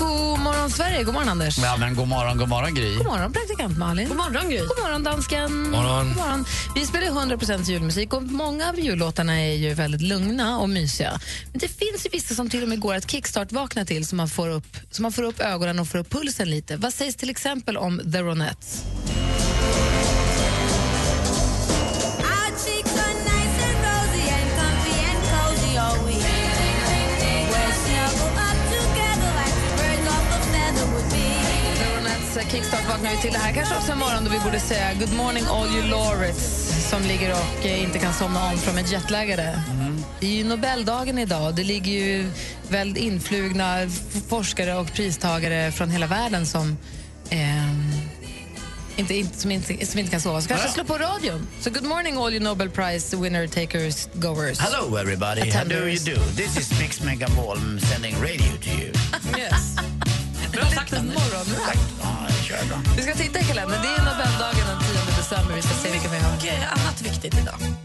God morgon, Sverige. God morgon, Anders. Ja, men god morgon, god morgon Gry. God morgon, praktikant Malin. God morgon, Gry. God morgon, dansken. morgon. God morgon. Vi spelar 100 julmusik och många av jullåtarna är ju väldigt lugna och mysiga. Men det finns ju vissa som till och med går att kickstart-vakna till så man, får upp, så man får upp ögonen och får upp pulsen lite. Vad sägs till exempel om The Ronettes? Vi till det här. Kanske också en morgon då vi borde säga good morning all you Lorets som ligger och eh, inte kan somna om från ett jetlaggare. Det är ju Nobeldagen idag. Det ligger ju väldigt influgna forskare och pristagare från hela världen som ehm, inte, inte, som, inte, som inte kan sova. Så kanske slå på radion. Så good morning all you Nobel Prize winner takers goers. Hello everybody, how do you Attenders. do? This is Mix Megapol sending radio to you. Yes. Bra sagt. Ja, jag kör bra. Vi ska titta i kalendern. Det är Nobeldagen den 10 december. Vi ska se vilka vi har. mycket annat viktigt idag.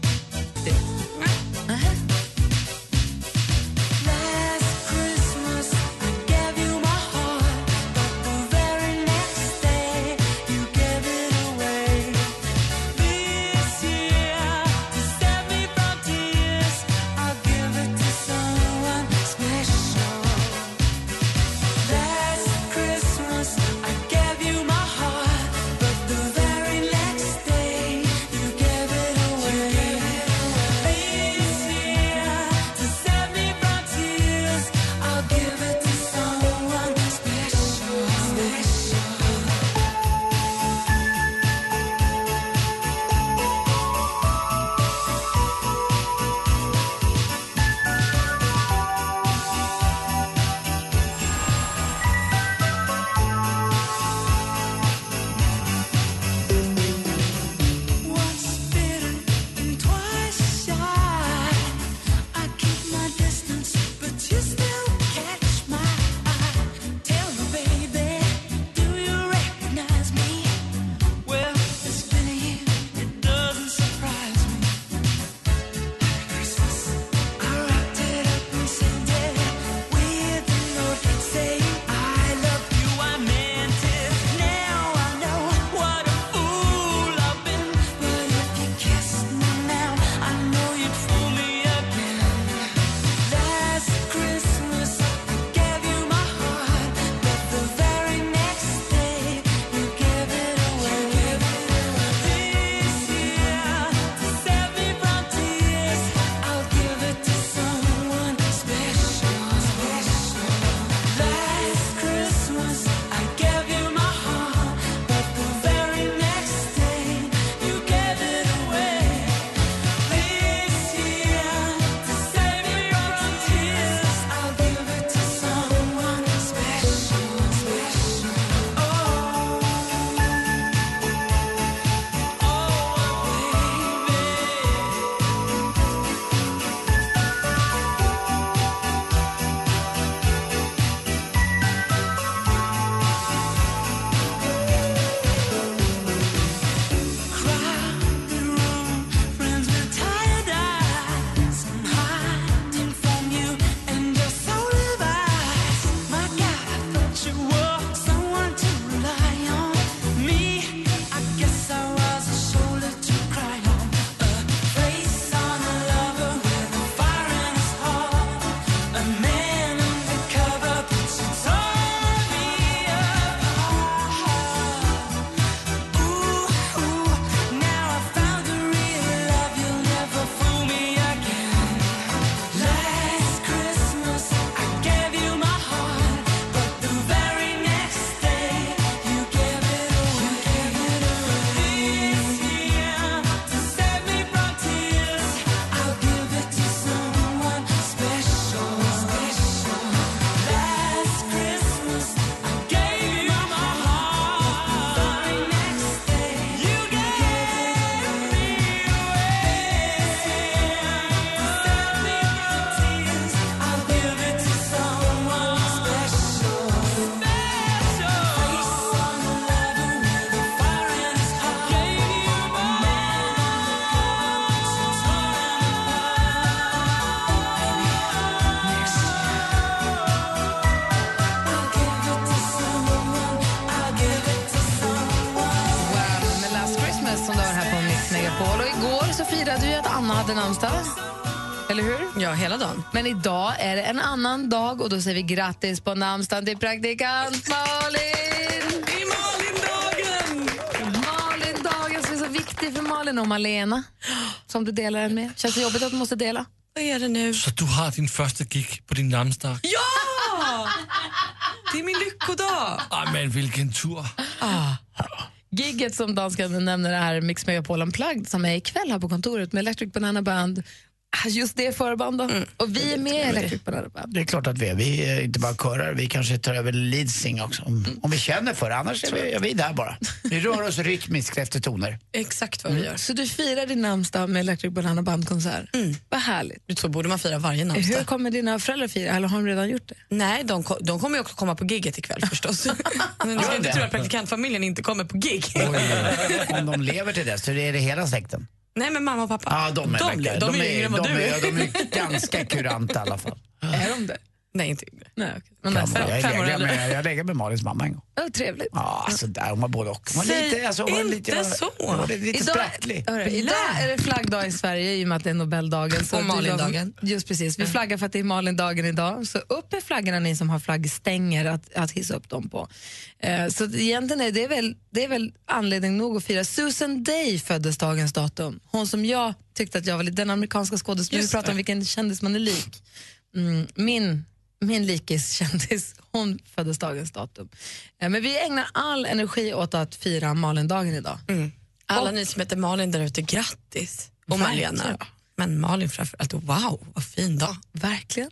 Så firade vi att Anna hade namnsdag. Eller hur? Ja, hela dagen. Men idag är det en annan dag och då säger vi grattis på namnsdagen till praktikant Malin! Det är Malin-dagen! Malin-dagen som är så viktig för Malin och Malena som du delar den med. Känns det jobbigt att du måste dela? Vad är det nu? Så du har din första gig på din namnsdag? Ja! Det är min lyckodag. Ah, men vilken tur! Gigget som dansken nämner är Mix Megapol Unplugged som är ikväll här på kontoret med Electric Banana Band. Ah, Just det förband då. Och vi är med i Electric Banana. Det är klart att vi är. Vi är inte bara körar, vi kanske tar över leadsing också. Om, om vi känner för det, annars är vi, är vi där bara. Vi rör oss rytmiskt efter toner. Exakt vad vi gör. Så du firar din namnsdag med Electric Banana Band-konsert. Vad härligt. Så borde man fira varje Hur namnsdag. kommer dina föräldrar fira? Eller har de redan gjort det? Nej, de, ko- de kommer ju också komma på gigget ikväll förstås. Men du ska inte tro att praktikantfamiljen inte kommer på gig. Om de lever till dess så är det hela släkten. Nej, men mamma och pappa. Ja, de är, de, verkligen- de, är de är. är. De är ganska kuranta i alla fall. Är de det? Nej, inte yngre. Nej, okej. Men Jag, nästan. jag, fem år lägger äldre. med, jag lägger med Malins mamma en gång. Ja, trevligt. Ja, alltså där, hon var både och. Hon var Säg lite, alltså, hon var inte lite, så. Hon var lite, Idag, sprattlig. hörru, idag är det flaggdag i Sverige i och med att det är Nobeldagen. Så Och Malindagen. Just precis. Vi flaggar för att det är Malindagen idag. Så upp med flaggorna ni som har flaggstänger att, att hissa upp dem på. Eh, så egentligen är det, väl, det är väl anledning nog att fira. Susan Day föddes dagens datum. Hon som jag tyckte att jag var lite, den amerikanska skådespelaren, vi pratar om vilken kändis man är lik. Mm, min min likiskändis, hon föddes dagens datum. Eh, Men vi ägnar all energi åt att fira Malindagen idag. Alla ni som heter Malin där ute, grattis. Och. Malena. Men Malin framförallt, wow, vad fin dag. Verkligen.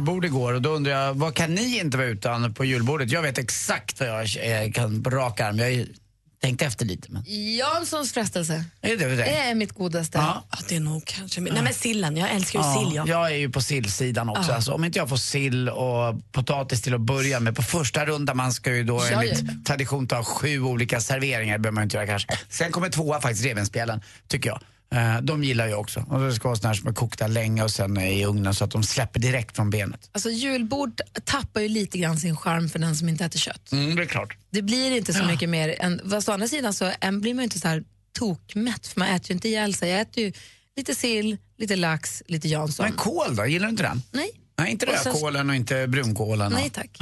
Julbord igår och då undrar jag, vad kan ni inte vara utan på julbordet? Jag vet exakt vad jag eh, kan på rak arm. Jag har ju tänkt efter lite. Men... Janssons frestelse. Är det det? Är mitt godaste. Ja. Ja, det är nog kanske... Nej men sillen, jag älskar ju Ja, sill. Ja. jag är ju på sillsidan också. Alltså, om inte jag får sill och potatis till att börja med på första rundan, man ska ju då Ja, ja. enligt tradition ta sju olika serveringar, det behöver man inte göra kanske. Sen kommer tvåa faktiskt, revbensspjällen, tycker jag. Eh, de gillar jag också. Och det ska vara sådana här som är kokta länge och sen i ugnen så att de släpper direkt från benet. Alltså julbord tappar ju lite grann sin charm för den som inte äter kött. Mm, det är klart. Det blir inte så mycket mer än, fast å andra sidan så en blir man ju inte så här tokmätt för man äter ju inte ihjäl sig. Jag äter ju lite sill, lite lax, lite Jansson. Men kål då, gillar du inte den? Nej, Nej, inte Och rödkålen och inte brunkålen. nej tack.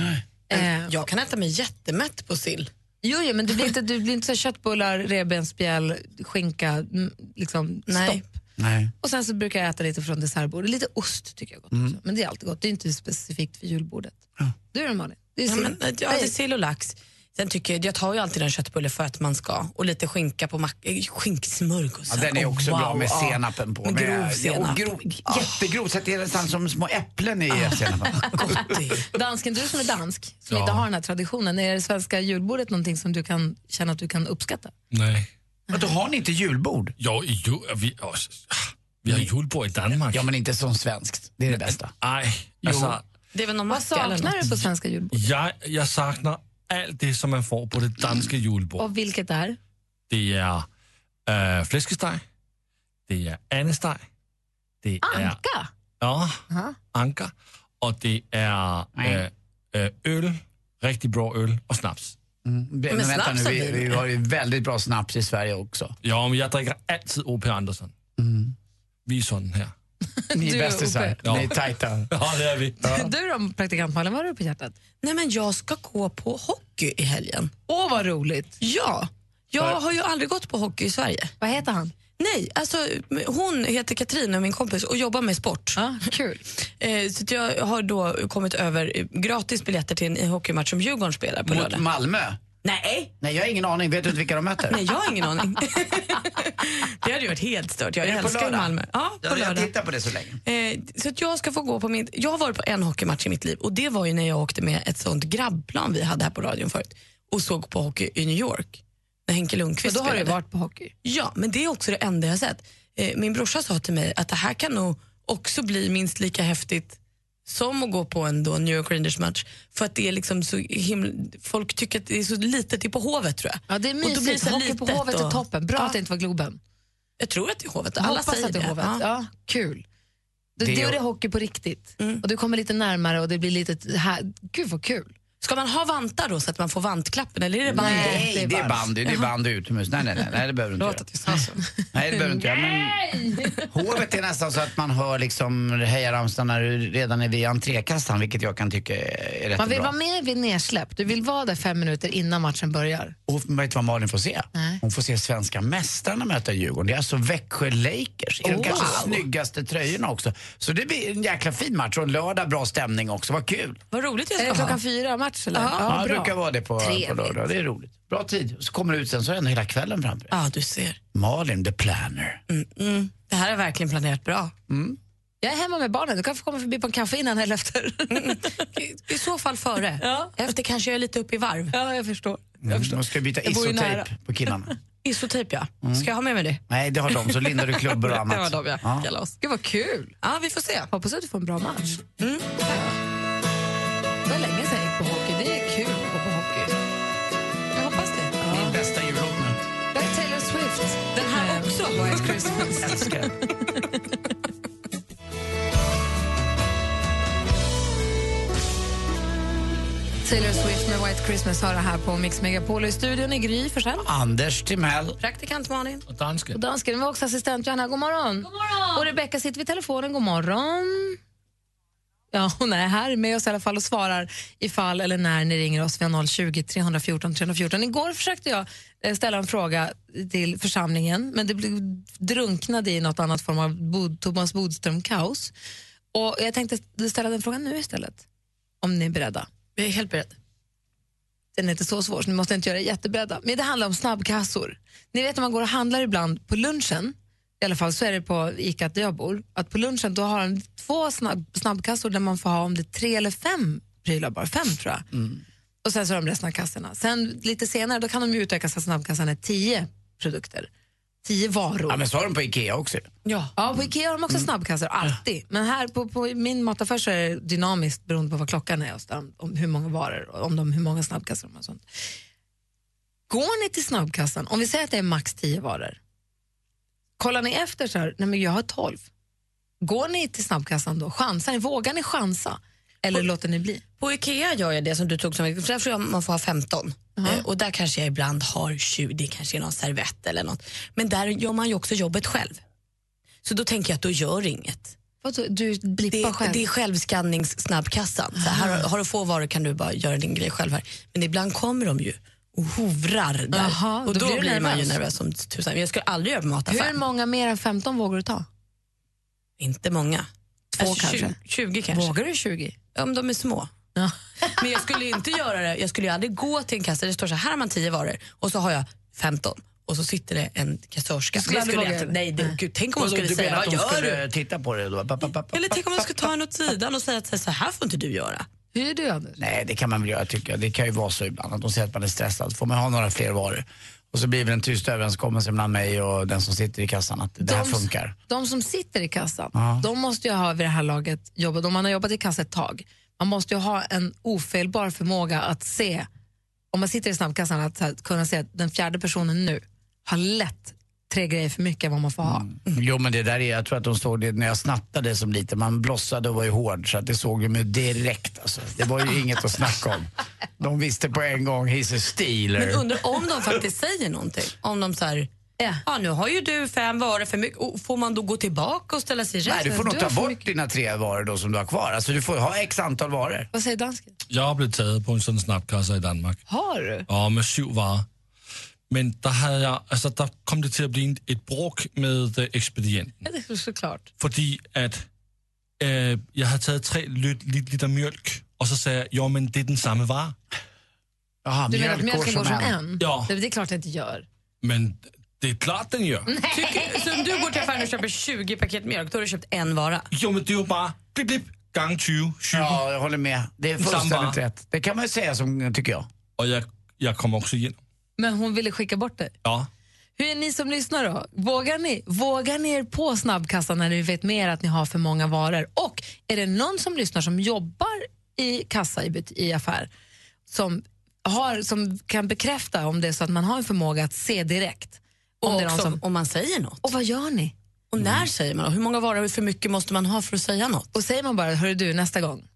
Eh, Jag kan äta mig jättemätt på sill. Jo, jo, men du blir inte, du blir inte så köttbullar, revbensspjäll, skinka, liksom Nej. stopp. Nej. Och sen så brukar jag äta lite från dessertbordet. Lite ost tycker jag är gott Mm. också. Men det är alltid gott. Det är inte specifikt för julbordet. Du då Malin? Det är Ja, sill. men, ja, det är sill och lax. Sen tycker jag, jag tar ju alltid en köttbulle för att man ska. Och lite skinka på mack... eh, Skinksmörgås. Ja, den är Oh, också bra wow, med ja. senapen på. Med Med- grov Ja, senap. och grov, jättegrov, så att det är nästan som små äpplen i senapen. Det är. Dansken, du som är dansk, som Ja. inte har den här traditionen, är det svenska julbordet någonting som du kan känna att du kan uppskatta? Nej. Men då har ni inte julbord? Jo, i jul, vi, vi har julbord i Danmark. Ja, men inte som svenskt. Det är det bästa. Ej, alltså, Det är väl någon Vad macka eller saknar något. du på svenska julbord? jeg, jeg saknar allt det, som man får på det danska julbord. Och vilket är? Det är äh, flæskesteg, det är andesteg, det är Anka? ja, Aha. anka, och det är äh, äh, öl, riktigt bra öl och snaps. Men, vänta snaps nu, vi, vi. har ju väldigt bra snaps i Sverige också. Ja, men jag dricker alltid O.P. Andersson. Vi är sån här. Ni är bästisar. Ja. Ni är tajta. Ja, det är vi. Du då, praktikant Malin, vad har du på hjärtat? Nej, men jag ska gå på hockey i helgen. Åh, vad roligt! Ja, jag har ju aldrig gått på hockey i Sverige. Vad heter han? Nej, alltså hon heter Katrin och min kompis och jobbar med sport. Ja, kul. Eh, så jag har då kommit över gratis biljetter till en hockeymatch som Djurgården spelar på Mot lördag. Malmö? Nej, Nej, jag har ingen aning. Vet du inte vilka de möter? nej, jag har ingen aning. det hade ju varit helt stört. Jag Är det på älskar? Malmö. Ja, på Ja, jag lördag. tittar på det så länge. Eh, så att jag ska få gå på min... Jag har varit på en hockeymatch i mitt liv och det var ju när jag åkte med ett sånt grabbplan vi hade här på radion förut och såg på hockey i New York. När Henke Och Lundqvist då har du spelade. varit på hockey. Ja, men det är också det enda jag har sett. eh, min brorsa sa till mig att det här kan nog också bli minst lika häftigt som att gå på en då New York Rangers-match. För att det är liksom så himla, folk tycker att det är så litet i på Hovet tror jag. Ja, det är Och då blir mysigt. så Hockey på Hovet är och- toppen. Bra Ja. att det inte var Globen. Jag tror att det är Hovet. Alla säger att det är Hovet. Ja. Ja. kul. Det, Det det, är- är det hockey på riktigt. Mm. Och du kommer lite närmare och det blir lite... Här. Gud vad kul. Ska man ha vantar då så att man får vantklappen eller är det bara Nej, det är det är bandy, det är bandy utomhus. Nej, nej, nej, nej det behöver du inte göra. Nej, det behöver du inte göra. Men hovet är nästan så att man hör liksom hejaramsarna när du redan är vid entrékassan, vilket jag kan tycka är rätt Man vill bra. vara med vid nedsläpp. Du vill vara där fem minuter innan matchen börjar. Och vet du vad Malin får se? Nej. Hon får se svenska mästarna möta Djurgården. Det är alltså Växjö Lakers. I de Oh. kanske Wow. snyggaste tröjorna också. Så det blir en jäkla fin match och en lördag bra stämning också. Vad kul! Vad roligt jag Är det ska ha. klockan fyra match eller? Ja, det bra. brukar vara det på, på Trevligt. lördag. Det är roligt. Bra tid. Så kommer du ut sen så är det ändå hela kvällen framför dig. Ja, du ser. Malin the planner. Mm. Det här är verkligen planerat bra. Jag är hemma med barnen. Du kan få komma förbi på en kaffe innan eller efter. I så fall före. Ja. Efter kanske jag är lite uppe i varv. ja, jag förstår. Mm. Man ska byta Jag isotejp på killarna. Isotejp ja. Ska jag ha med mig det? Nej, det har de. Så lindar du klubbor och annat. Det var de ja. Ja. Gud vad kul. Ja, vi får se. Hoppas att du får en bra match. Mm. Det var länge sedan jag gick på hockey. Det är kul att gå på hockey. Jag hoppas det. Min bästa jullåt nu. Det är Taylor Swift. Den här också. White Christmas. Älskar. Taylor Swift med White Christmas har det här på Mix Megapol. I studion är Gry Forssell. Anders Timell. Praktikant Malin. Och dansken. Och dansken, vi har också assistent Johanna. God morgon. God morgon. Och Rebecka sitter vid telefonen. God morgon. Ja, hon är här med oss i alla fall och svarar ifall eller när ni ringer oss. Vi har 020 314 314. Igår försökte jag eh, ställa en fråga till församlingen men det blev drunknade i något annat form av Bod, Thomas Bodström-kaos. Och jag tänkte ställa den frågan nu istället. Om ni är beredda. Vi är helt beredda. Den är inte så svår så ni måste inte göra det jätteberedda. Men det handlar om snabbkassor. Ni vet när man går och handlar ibland på lunchen, i alla fall så är det på Ica där jag bor, att på lunchen då har de två snabb, snabbkassor där man får ha om det är tre eller fem prylar bara, fem tror jag. Och sen så har de resten av kassorna. Sen lite senare då kan de utöka så att snabbkassan är tio produkter, tio varor. Ja, men så har de på Ikea också. Ja. Ja, på Ikea har de också snabbkassor, alltid. Men här på, på min mataffär så är det dynamiskt beroende på vad klockan är och om, om hur många varor, om de, hur många snabbkassor de har sånt. Går ni till snabbkassan, om vi säger att det är max 10 varor, kollar ni efter så här, nej men jag har 12. Går ni till snabbkassan då? Chansar ni? Vågar ni chansa? Eller låter ni bli? På Ikea gör jag det som du tog som exempel, där tror jag man får ha 15. Eh, och där kanske jag ibland har 20, det kanske är någon servett eller något. Men där gör man ju också jobbet själv. Så då tänker jag att då gör inget. Vadå, Du blippar Det, själv? det är självskanningssnabbkassan. Så här, har du få varor kan du bara göra din grej själv här. Men ibland kommer de ju och hovrar där. Jaha, och då då, blir blir man ju nervös. som tusan. Jag skulle aldrig göra på mataffär. Hur många mer än 15 vågar du ta? Inte många. Två Alltså, kanske? 20, 20 kanske. Vågar du 20? Om de är små. Ja. Men jag skulle inte göra det. Jag skulle ju aldrig gå till en kassa där det står så här, här har man 10 varor och så har jag 15 och så sitter det en kassörska. Skulle skulle jag, inte- nej, det, gud, tänk om hon skulle säga, vad gör skulle du? titta på det då? Eller tänk om man skulle ta en åt sidan och säga att så här får inte du göra. Hur gör du, Anders? Nej, det kan man väl göra tycker jag. Det kan ju vara så ibland att de säger att man är stressad. får man ha några fler varor. Och så blir det en tyst överenskommelse mellan mig och den som sitter i kassan att det här De- funkar. De som sitter i kassan, Ja. de måste ju ha vid det här laget jobbat, om man har jobbat i kassa ett tag, man måste ju ha en ofelbar förmåga att se, om man sitter i snabbkassan, att här, kunna se att den fjärde personen nu har lätt tre grejer för mycket än vad man får ha. Jo men det där är, jag tror att de såg det när jag snattade som liten. Man blossade och var ju hård så att det såg de ju direkt alltså. Det var ju inget att snacka om. De visste på en gång, he's a stealer. Men undrar om de faktiskt säger någonting. Om de så här, Ja. nu har ju du fem varor för mycket. Och får man då gå tillbaka och ställa sig rätt? Nej, du får nog Du ta bort dina tre varor då som du har kvar. Alltså du får ha x antal varor. Vad säger dansken? Jag har blivit taget på en sådan snabbkassa i Danmark. Har du? Ja, med syv varor. Men där, hade jag, alltså, där kom det till att bli ett bråk med eh, expedienten. Ja, det är såklart. Fordi at øh, jeg havde taget tre lit, lit, liter mjölk, og så sagde jeg, jo, men det er den samme vare. Jaha, Du menar att mjölken går som en. Ja. Det det är klart det inte gör. Men det er klart, den gör. Tycker, så om du går till affären och köper 20 paket mjölk, då har du köpt en vara. Jo, men det er jo bare blip, blip, gang 20, 20. Ja, jag håller med. Det är fullständigt Samma. rätt. Det kan man ju säga som, tycker jag. Og jeg, jeg kommer også hjem. Men hon ville skicka bort dig. Ja. Hur är ni som lyssnar då? Vågar ni, vågar ni er på snabbkassan när ni vet mer att ni har för många varor? Och är det någon som lyssnar som jobbar i kassa i, i affär som, har, som kan bekräfta om det är så att man har en förmåga att se direkt? Om Och det är någon som, om man säger något. och vad gör ni? Och när säger man då? Hur många varor för mycket måste man ha för att säga något? Och säger man bara, hörru du, nästa gång?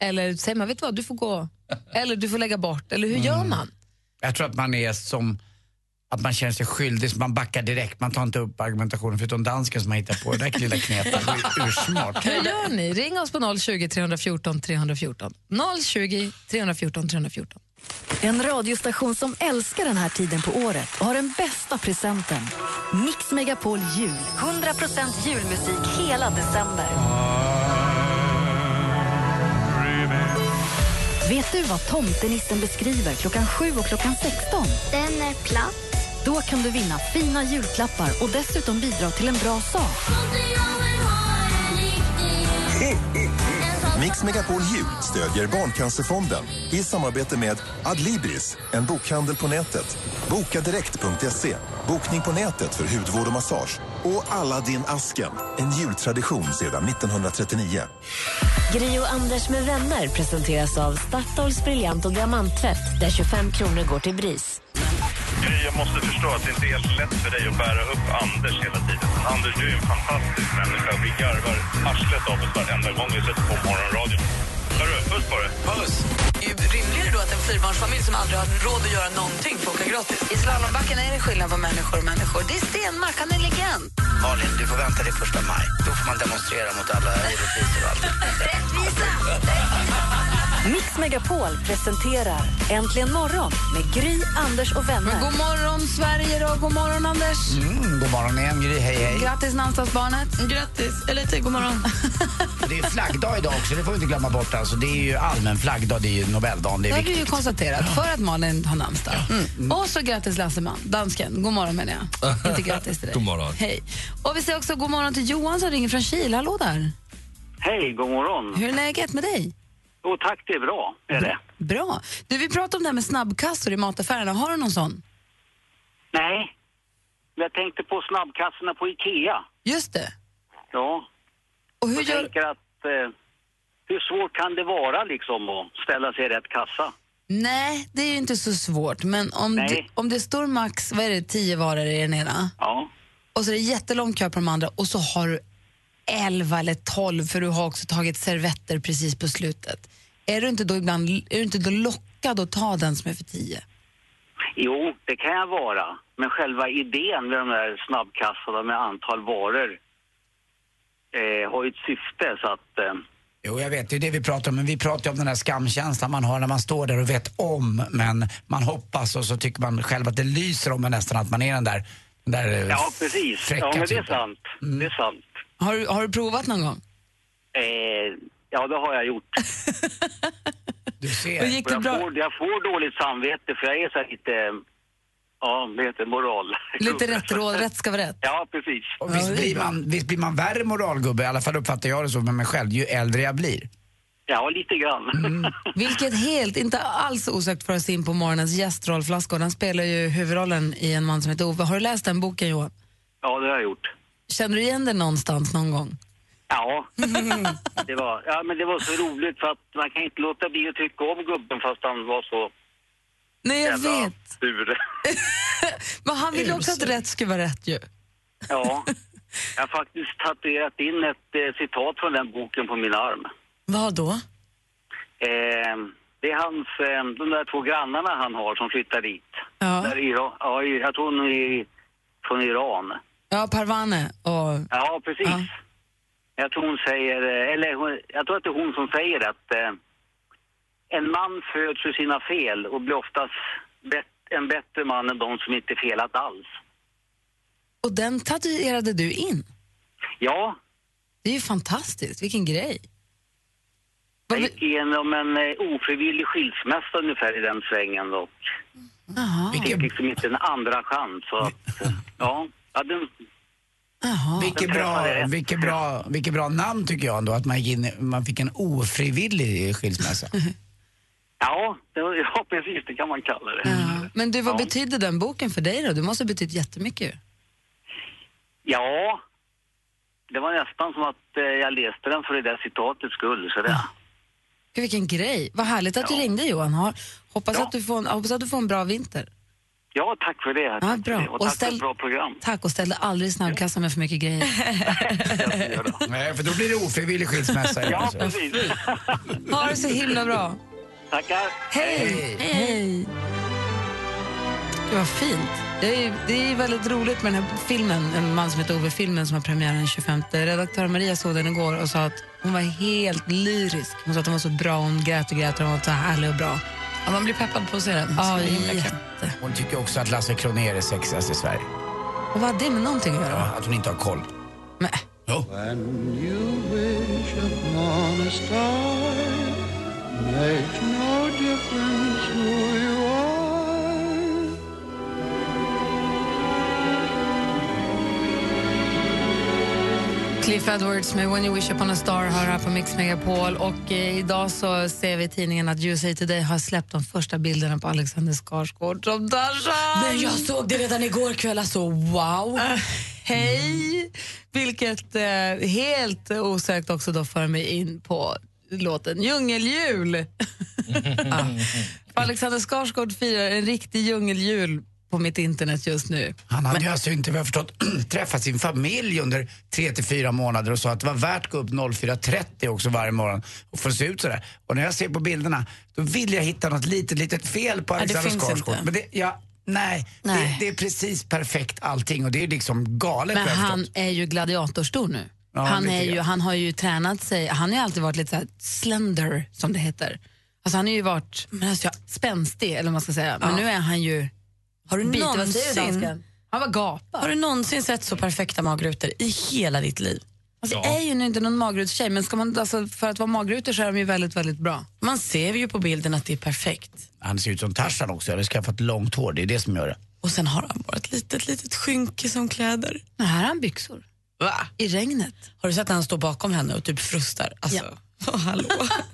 Eller säger man, vet du vad, du får gå. Eller du får lägga bort. Eller hur gör man? Jag tror att man är som att man känner sig skyldig så man backar direkt. Man tar inte upp argumentationen förutom dansken som har hittat på det där lilla knepet. Det är ursmart. Hur gör ni? Ring oss på 020 314 314. 020 314 314. En radiostation som älskar den här tiden på året och har den bästa presenten. Mix Megapol Jul. 100% julmusik hela december. Vet du vad tomtenissen beskriver klockan 7 och klockan 16? Den är platt. Då kan du vinna fina julklappar och dessutom bidra till en bra sak. Mix Megapol Jul stödjer Barncancerfonden i samarbete med Adlibris, en bokhandel på nätet. Bokadirekt.se, bokning på nätet för hudvård och massage. Och Aladdin-asken, en jultradition sedan 1939. Gri och Anders med vänner presenteras av Statoils briljant och diamanttvätt där 25 kronor går till BRIS. Gry, jag måste förstå att det inte är helt lätt för dig att bära upp Anders hela tiden. Anders, du är en fantastisk människa. Vi garvar arslet av oss varenda gång vi sätter på morgonradion. Hörru, puss på dig. Puss! Rimligare då att en fyrbarnsfamilj som aldrig har råd att göra någonting får åka gratis? I slalombacken är det skillnad på människor och människor. Det är Stenmark, han är legend. Malin, du får vänta till första maj. Då får man demonstrera mot alla orättvisor och allt. Mix Megapol presenterar Äntligen morgon med Gry, Anders och vänner. Men god morgon, Sverige då. God morgon, Anders. Mm, god morgon igen, Gry. Hej, hej. Grattis, namnsdagsbarnet. Grattis, eller till god morgon. Det är flaggdag idag också, det får vi inte glömma bort. Alltså, det är ju allmän flaggdag, det är ju Nobeldagen. Det Det är har vi ju konstaterat för att Malin har namnsdag. Mm. Och så grattis Lasseman, dansken. God morgon menar jag. Inte grattis till dig. God morgon. Hej. Och vi säger också god morgon till Johan som ringer från Kil. Hallå där. Hej, god morgon. Hur är läget med dig? Jo, tack, det är bra. Är det. Bra. Du, vi pratade om det här med snabbkassor i mataffärerna. Har du någon sån? Nej, jag tänkte på snabbkassorna på Ikea. Just det. Ja. Och hur jag gör... tänker att eh, hur svårt kan det vara liksom att ställa sig i rätt kassa? Nej, det är ju inte så svårt. Men om, Nej. det, om det står max, vad är det, tio varor i den ena Ja. och så är det jättelång kö på de andra och så har du elva eller tolv för du har också tagit servetter precis på slutet. Är du inte då ibland är du inte då lockad att ta den som är för tio? Jo, det kan jag vara. Men själva idén med de där snabbkassorna med antal varor eh, har ju ett syfte så att... Eh, Jo, jag vet, det är det vi pratar om. Men vi pratar ju om den där skamkänslan man har när man står där och vet om, men man hoppas och så tycker man själv att det lyser om en nästan att man är den där, den där ja, precis. Ja, men det är typen. sant. Det är sant. Har du, har du provat någon gång? Eh, ja, det har jag gjort. Du ser. Och gick det jag, bra? får, jag får dåligt samvete för jag är så här lite... Ja, det heter moral. Lite rätt råd, rätt ska vara rätt. Ja, precis. Och visst, blir man, visst blir man värre moralgubbe, i alla fall uppfattar jag det så med mig själv, ju äldre jag blir. Ja, lite grann. Mm. Vilket helt, inte alls osökt för oss in på morgonens gäst Rolf Lassgård. Han spelar ju huvudrollen i En man som heter Ove. Har du läst den boken Johan? Ja, det har jag gjort. Känner du igen den någonstans någon gång? Ja, det var, ja, men det var så roligt för att man kan inte låta bli att tycka om gubben fast han var så Nej, jag jävla vet. sur. Men han vill ju också att rätt ska vara rätt ju. Ja, jag har faktiskt tatuerat in ett eh, citat från den boken på min arm. Vad då? Eh, det är hans, eh, de där två grannarna han har som flyttar dit. Ja, Där i, ja, jag tror hon är från Iran. Ja Parvane och... Ja, precis. Ja. Jag tror hon säger, eh, eller hon, jag tror att det är hon som säger att eh, en man föds ur sina fel och blir oftast bet- en bättre man än de som inte felat alls. Och den tatuerade du in. Ja, Det är ju fantastiskt, vilken grej. jag gick igenom en eh, ofrivillig skilsmässa ungefär i den svängen och Jaha. fick liksom inte en andra chans. Så att, ja, ja den, Jaha. Vilket bra, vilket, bra, vilket bra namn tycker jag ändå, att man, gick in, man fick en ofrivillig skilsmässa. ja, det, var- ja, precis det kan man kalla det. Ja. Men du, vad Ja. betydde den boken för dig då? Du måste ha betytt jättemycket. Ja, det var nästan som att eh, jag läste den för det där citatets skull. Så det. Gud, vilken grej. Vad härligt att du ringde Johan. Ha- Hoppas, Ja. att du får en, hoppas att du får en bra vinter. Ja, tack för det. Ja, Tack för bra. det. Och Och tack ställ- för ett bra program. Tack och ställ dig aldrig i snabbkassan med för mycket grejer. Nej, för då blir det ofrivillig skilsmässa. Ja, precis. Ha det så himla bra. Tackar. Hej! Hej! Det var fint. Det är, det är väldigt roligt med den här filmen, En man som heter Ove-filmen som har premiär den 25. Redaktör Maria såg den igår och sa att hon var helt lyrisk. Hon sa att den var så bra, hon grät och grät och hon var så härlig och bra. Ja, man blir peppad på att se den. Ja, jätte. Hon tycker också att Lasse Kronér är sexigast i Sverige. Och vad har det med någonting att Ja, göra? att hon inte har koll. Men, Jo. Cliff Edwards med When you wish upon a star har här på Mix Megapol. Och eh, idag så ser vi i tidningen att USA Today har släppt de första bilderna på Alexander Skarsgård som Tarzan. Men jag såg det redan igår kväll, alltså wow. Äh, Hej! Vilket eh, helt osökt också då för mig in på låten Djungeljul. ah. Alexander Skarsgård firar en riktig djungeljul på mitt internet just nu. Han hade ju alltså inte, vad jag förstått, träffat sin familj under tre till fyra månader och sa att det var värt att gå upp 04.30 också varje morgon och få se ut sådär. Och när jag ser på bilderna, då vill jag hitta något litet, litet fel på Alexander Skarsgård. Men det, ja, nej, Nej. Det, det är precis perfekt allting och det är liksom galet Men han är ju gladiatorstor nu. Ja, han, är ju, han har ju tränat sig, han har ju alltid varit lite så här slender som det heter. Alltså han har ju varit spänstig eller vad man ska säga. Men Ja. nu är han ju... Har du Bit, någonsin? Han var gapar. har du någonsin sett så perfekta magrutor i hela ditt liv? Alltså, Jag är ju nu inte någon magrutstjej men ska man, alltså, för att vara magrutor så är de ju väldigt, väldigt bra. Man ser ju på bilden att det är perfekt. Han ser ut som Tarzan också, jag har skaffat långt hår, det är det som gör det. Och sen har han bara ett litet, litet skynke som kläder. Men här har han byxor. Va? I regnet. Har du sett när han står bakom henne och typ frustar? Alltså, Ja. hallå.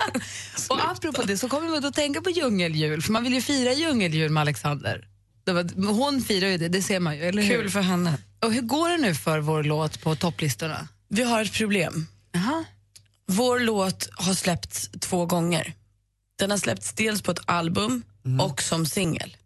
Och apropå det så kommer vi att tänka på djungeljul, för man vill ju fira djungeljul med Alexander. Det var, hon firar ju det, det ser man ju, eller hur? Kul för henne. Och hur går det nu för vår låt på topplistorna? Vi har ett problem. Jaha. Vår låt har släppts två gånger. Den har släppts dels på ett album och som singel.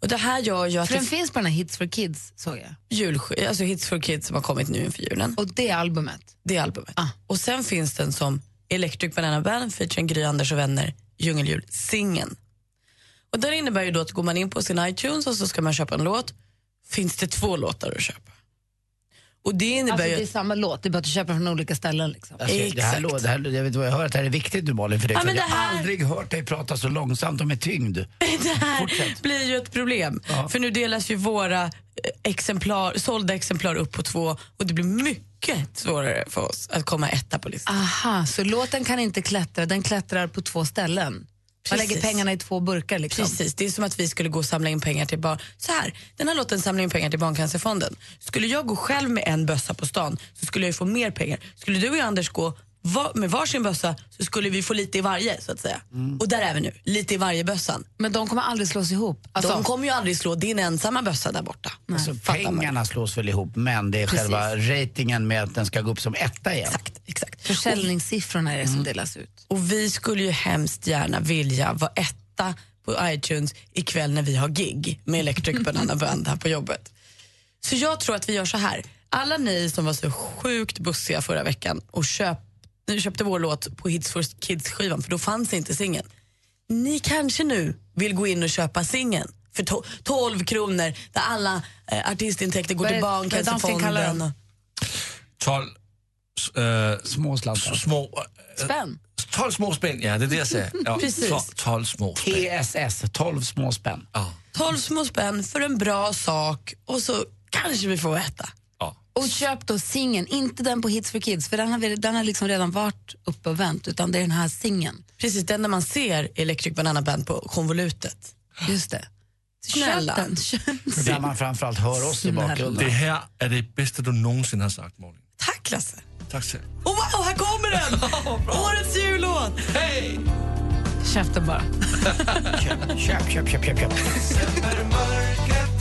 Och det här gör ju att För den det finns på den här Hits for Kids, såg jag. julsk- alltså Hits for Kids som har kommit nu inför julen. Och det albumet. Det är albumet. Ah. Och sen finns den som Electric Banana Band featuring Gry Anders och vänner, Djungeljul, singeln. Och det innebär ju då att går man in på sin iTunes och så ska man köpa en låt, finns det två låtar att köpa. Och det innebär Alltså ju det är samma låt, det är bara att du köper från olika ställen. Liksom. Alltså, det här, Exakt. det här, jag vet vad jag hör att det här är viktigt nu Malin för dig, Ja, jag har här- aldrig hört dig prata så långsamt och med tyngd. det här Fortsätt. blir ju ett problem. För nu delas ju våra eh, exemplar, sålda exemplar upp på två och det blir mycket svårare för oss att komma etta på listan. Aha, så låten kan inte klättra, den klättrar på två ställen. Man Precis. lägger pengarna i två burkar. Liksom. Precis, det är som att vi skulle gå och samla in pengar till barn. Så här, den här låten samlar in pengar till Barncancerfonden. Skulle jag gå själv med en bössa på stan så skulle jag ju få mer pengar. Skulle du och jag, Anders gå med varsin bössa så skulle vi få lite i varje så att säga. Och där är vi nu, lite i varje bössan. Men de kommer aldrig slås ihop. Alltså, De kommer ju aldrig slå din ensamma bössa där borta. Alltså, Fattar man. pengarna slås väl ihop men det är Precis. själva ratingen med att den ska gå upp som etta igen. Exakt, exakt. Försäljningssiffrorna är det Mm. som delas ut. Och vi skulle ju hemskt gärna vilja vara etta på iTunes ikväll när vi har gig med Electric Banana Band här på jobbet. Så jag tror att vi gör så här. Alla ni som var så sjukt bussiga förra veckan och köp, ni köpte vår låt på Hits for Kids-skivan, för då fanns inte singeln. Ni kanske nu vill gå in och köpa singeln för to- 12 kronor där alla eh, artistintäkter går till Barncancerfonden. dem? och- 12 äh, Små slantar. små... Äh, Spänn. 12 små spänn, ja det är det jag säger. Ja, Precis. 12, 12 små spänn. TSS, 12 små spänn. Ja. 12 små spänn för en bra sak och så kanske vi får äta. Och köp då singeln, inte den på Hits for Kids, för den har, vi, den har liksom redan varit uppe och vänt, utan det är den här singeln. Precis, den där man ser Electric Banana Band på konvolutet. Just det. Snälla. Köp den. Köp. Där man framförallt hör oss i bakgrunden. Det här är det bästa du någonsin har sagt, Malin. Tack Lasse. Tack själv. Oh, wow, här kommer den! Årets jullåt! Hej! Käften bara. Köp, köp, köp, köp, köp. köp.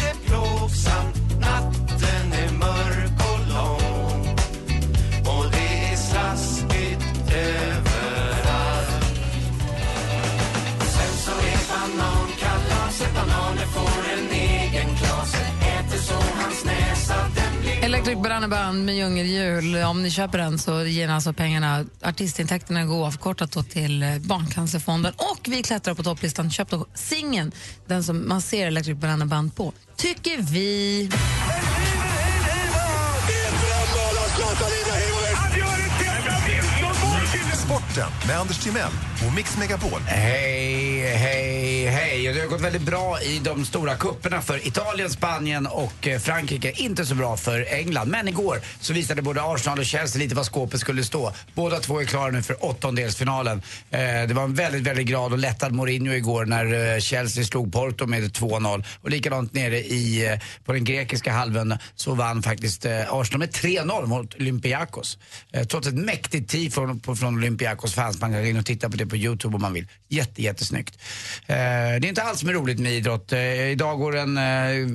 Electric Banana Band med djungeljul. Om ni köper den så ger ni alltså pengarna, artistintäkterna går avkortat då till eh, Barncancerfonden. Och vi klättrar på topplistan. Köp då singeln, den som man ser Electric Banana Band på. Tycker vi. Sporten med Anders Timell på Mix Megapol. Hej, hej, hej. Det har gått väldigt bra i de stora kupperna för Italien, Spanien och eh, Frankrike. Inte så bra för England. Men igår så visade både Arsenal och Chelsea lite var skåpet skulle stå. Båda två är klara nu för åttondelsfinalen. Eh, det var en väldigt, väldigt glad och lättad Mourinho igår när eh, Chelsea slog Porto med 2-0. Och likadant nere i, på den grekiska halvön så vann faktiskt Arsenal med 3-0 mot Olympiakos. Trots ett mäktigt tifo från, från Olympiakos fans. Man kan gå in och titta på det på Youtube om man vill. Jätte, jättesnyggt. Eh, det är inte alls med roligt med idrott. Eh, idag går en eh,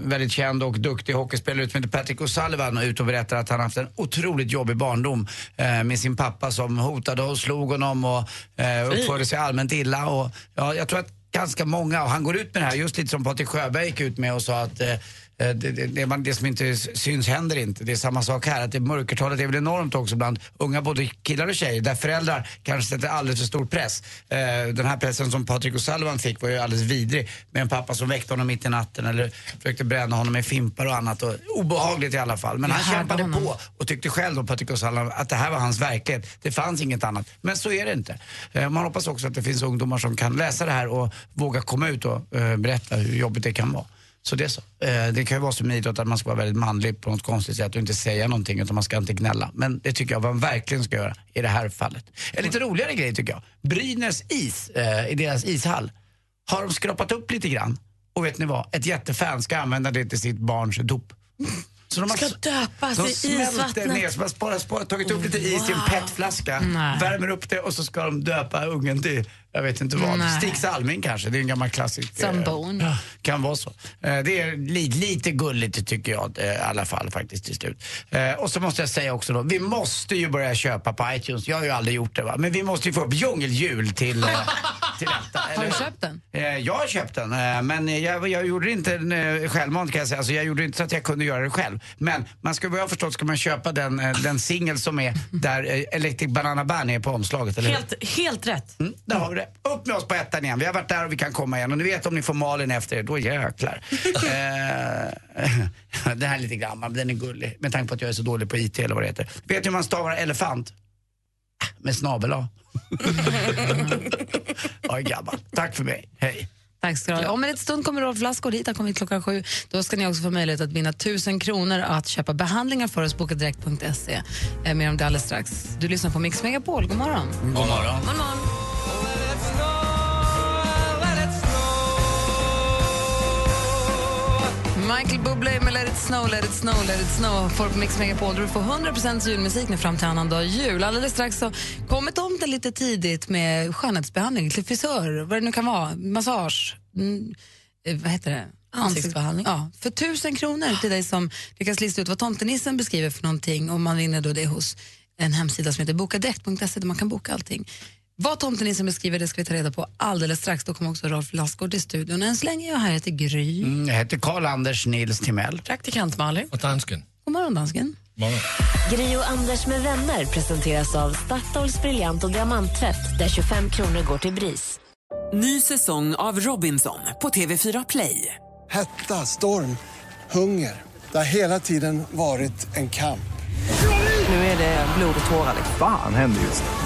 väldigt känd och duktig hockeyspelare ut som heter Patrick O'Sullivan ut och berättar att han haft en otroligt jobbig barndom eh, med sin pappa som hotade och slog honom och eh, uppförde sig allmänt illa. Och, ja, jag tror att ganska många, och han går ut med det här just lite som Patrik Sjöberg gick ut med och sa att eh, det, det, det, man, det som inte syns händer inte. Det är samma sak här. Att det mörkertalet är väl enormt också bland unga både killar och tjejer där föräldrar kanske sätter alldeles för stor press. Eh, den här pressen som Patrik O'Sullivan fick var ju alldeles vidrig med en pappa som väckte honom mitt i natten eller försökte bränna honom med fimpar och annat. Och, obehagligt i alla fall. Men han kämpade honom. på och tyckte själv då, Patrik O'Sullivan, att det här var hans verklighet. Det fanns inget annat. Men så är det inte. Eh, man hoppas också att det finns ungdomar som kan läsa det här och våga komma ut och eh, berätta hur jobbigt det kan vara. Så det är så. Eh, det kan ju vara som i idrott att man ska vara väldigt manlig på något konstigt sätt och inte säga någonting utan man ska inte gnälla. Men det tycker jag man verkligen ska göra i det här fallet. En lite roligare grej tycker jag. Brynäs is, eh, i deras ishall, har de skrapat upp lite grann. Och vet ni vad? Ett jättefan ska använda det till sitt barns dop. Så de har, Ska döpas de i isvattnet. ner, så man tagit upp lite is i en petflaska, Nej. värmer upp det och så ska de döpa ungen till, jag vet inte vad, Nej. Stig Salming kanske. Det är en gammal klassisk. eh, Zambon. kan vara så. Eh, Det är li, lite gulligt tycker jag eh, i alla fall faktiskt till slut. Eh, Och så måste jag säga också då, vi måste ju börja köpa på iTunes. Jag har ju aldrig gjort det va, men vi måste ju få upp djungeljul till, eh, till detta. Har du köpt den? Eh, Jag har köpt den, eh, men jag, jag gjorde inte eh, självmant kan jag säga. Alltså jag gjorde inte så att jag kunde göra det själv. Men man ska, vad jag förstått ska man köpa den, den singel som är där Electric Banana Band är på omslaget, eller? Helt, helt rätt. Mm, där har vi det. Upp med oss på ettan igen. Vi har varit där och vi kan komma igen. Och ni vet om ni får Malin efter er, då jäklar. eh, det här är lite gammal, men den är gullig. Med tanke på att jag är så dålig på IT eller vad det heter. Vet ni hur man stavar elefant? Med snabel jag är gammal. Tack för mig. Hej. Tack ska du ha. Om en stund kommer Rolf Lassgård hit. Han kommer hit klockan sju. Då ska ni också få möjlighet att vinna tusen kronor att köpa behandlingar för oss. Bokadirekt.se. Eh, Mer om det alldeles strax. Du lyssnar på Mix Megapol. God morgon. God morgon. God morgon. Michael Bublé med Let it snow, let it snow, let it snow. Får på Mix Megapol där du får 100% julmusik nu fram till annandag jul. Alldeles strax så kommer tomten lite tidigt med skönhetsbehandling till frisör, vad det nu kan vara, massage, mm, eh, vad heter det? Ansiktsbehandling. Ja, för tusen kronor till dig som lyckas lista ut vad tomtenissen beskriver för någonting och man vinner då det hos en hemsida som heter bokadirekt.se där man kan boka allting. Vad tomtenissen beskriver det ska vi ta reda på alldeles strax. Då kommer också Rolf Lassgård till studion. Än så länge jag här heter Gry. Mm, jag heter Karl-Anders Nils Timell. Praktikant Malin. Och dansken. God morgon dansken. Morgon. Gri och Anders med vänner presenteras av Statoils briljant och diamanttvätt där 25 kronor går till BRIS. Ny säsong av Robinson på TV4 Play. Hetta, storm, hunger. Det har hela tiden varit en kamp. Nu är det blod och tårar. Fan händer just det.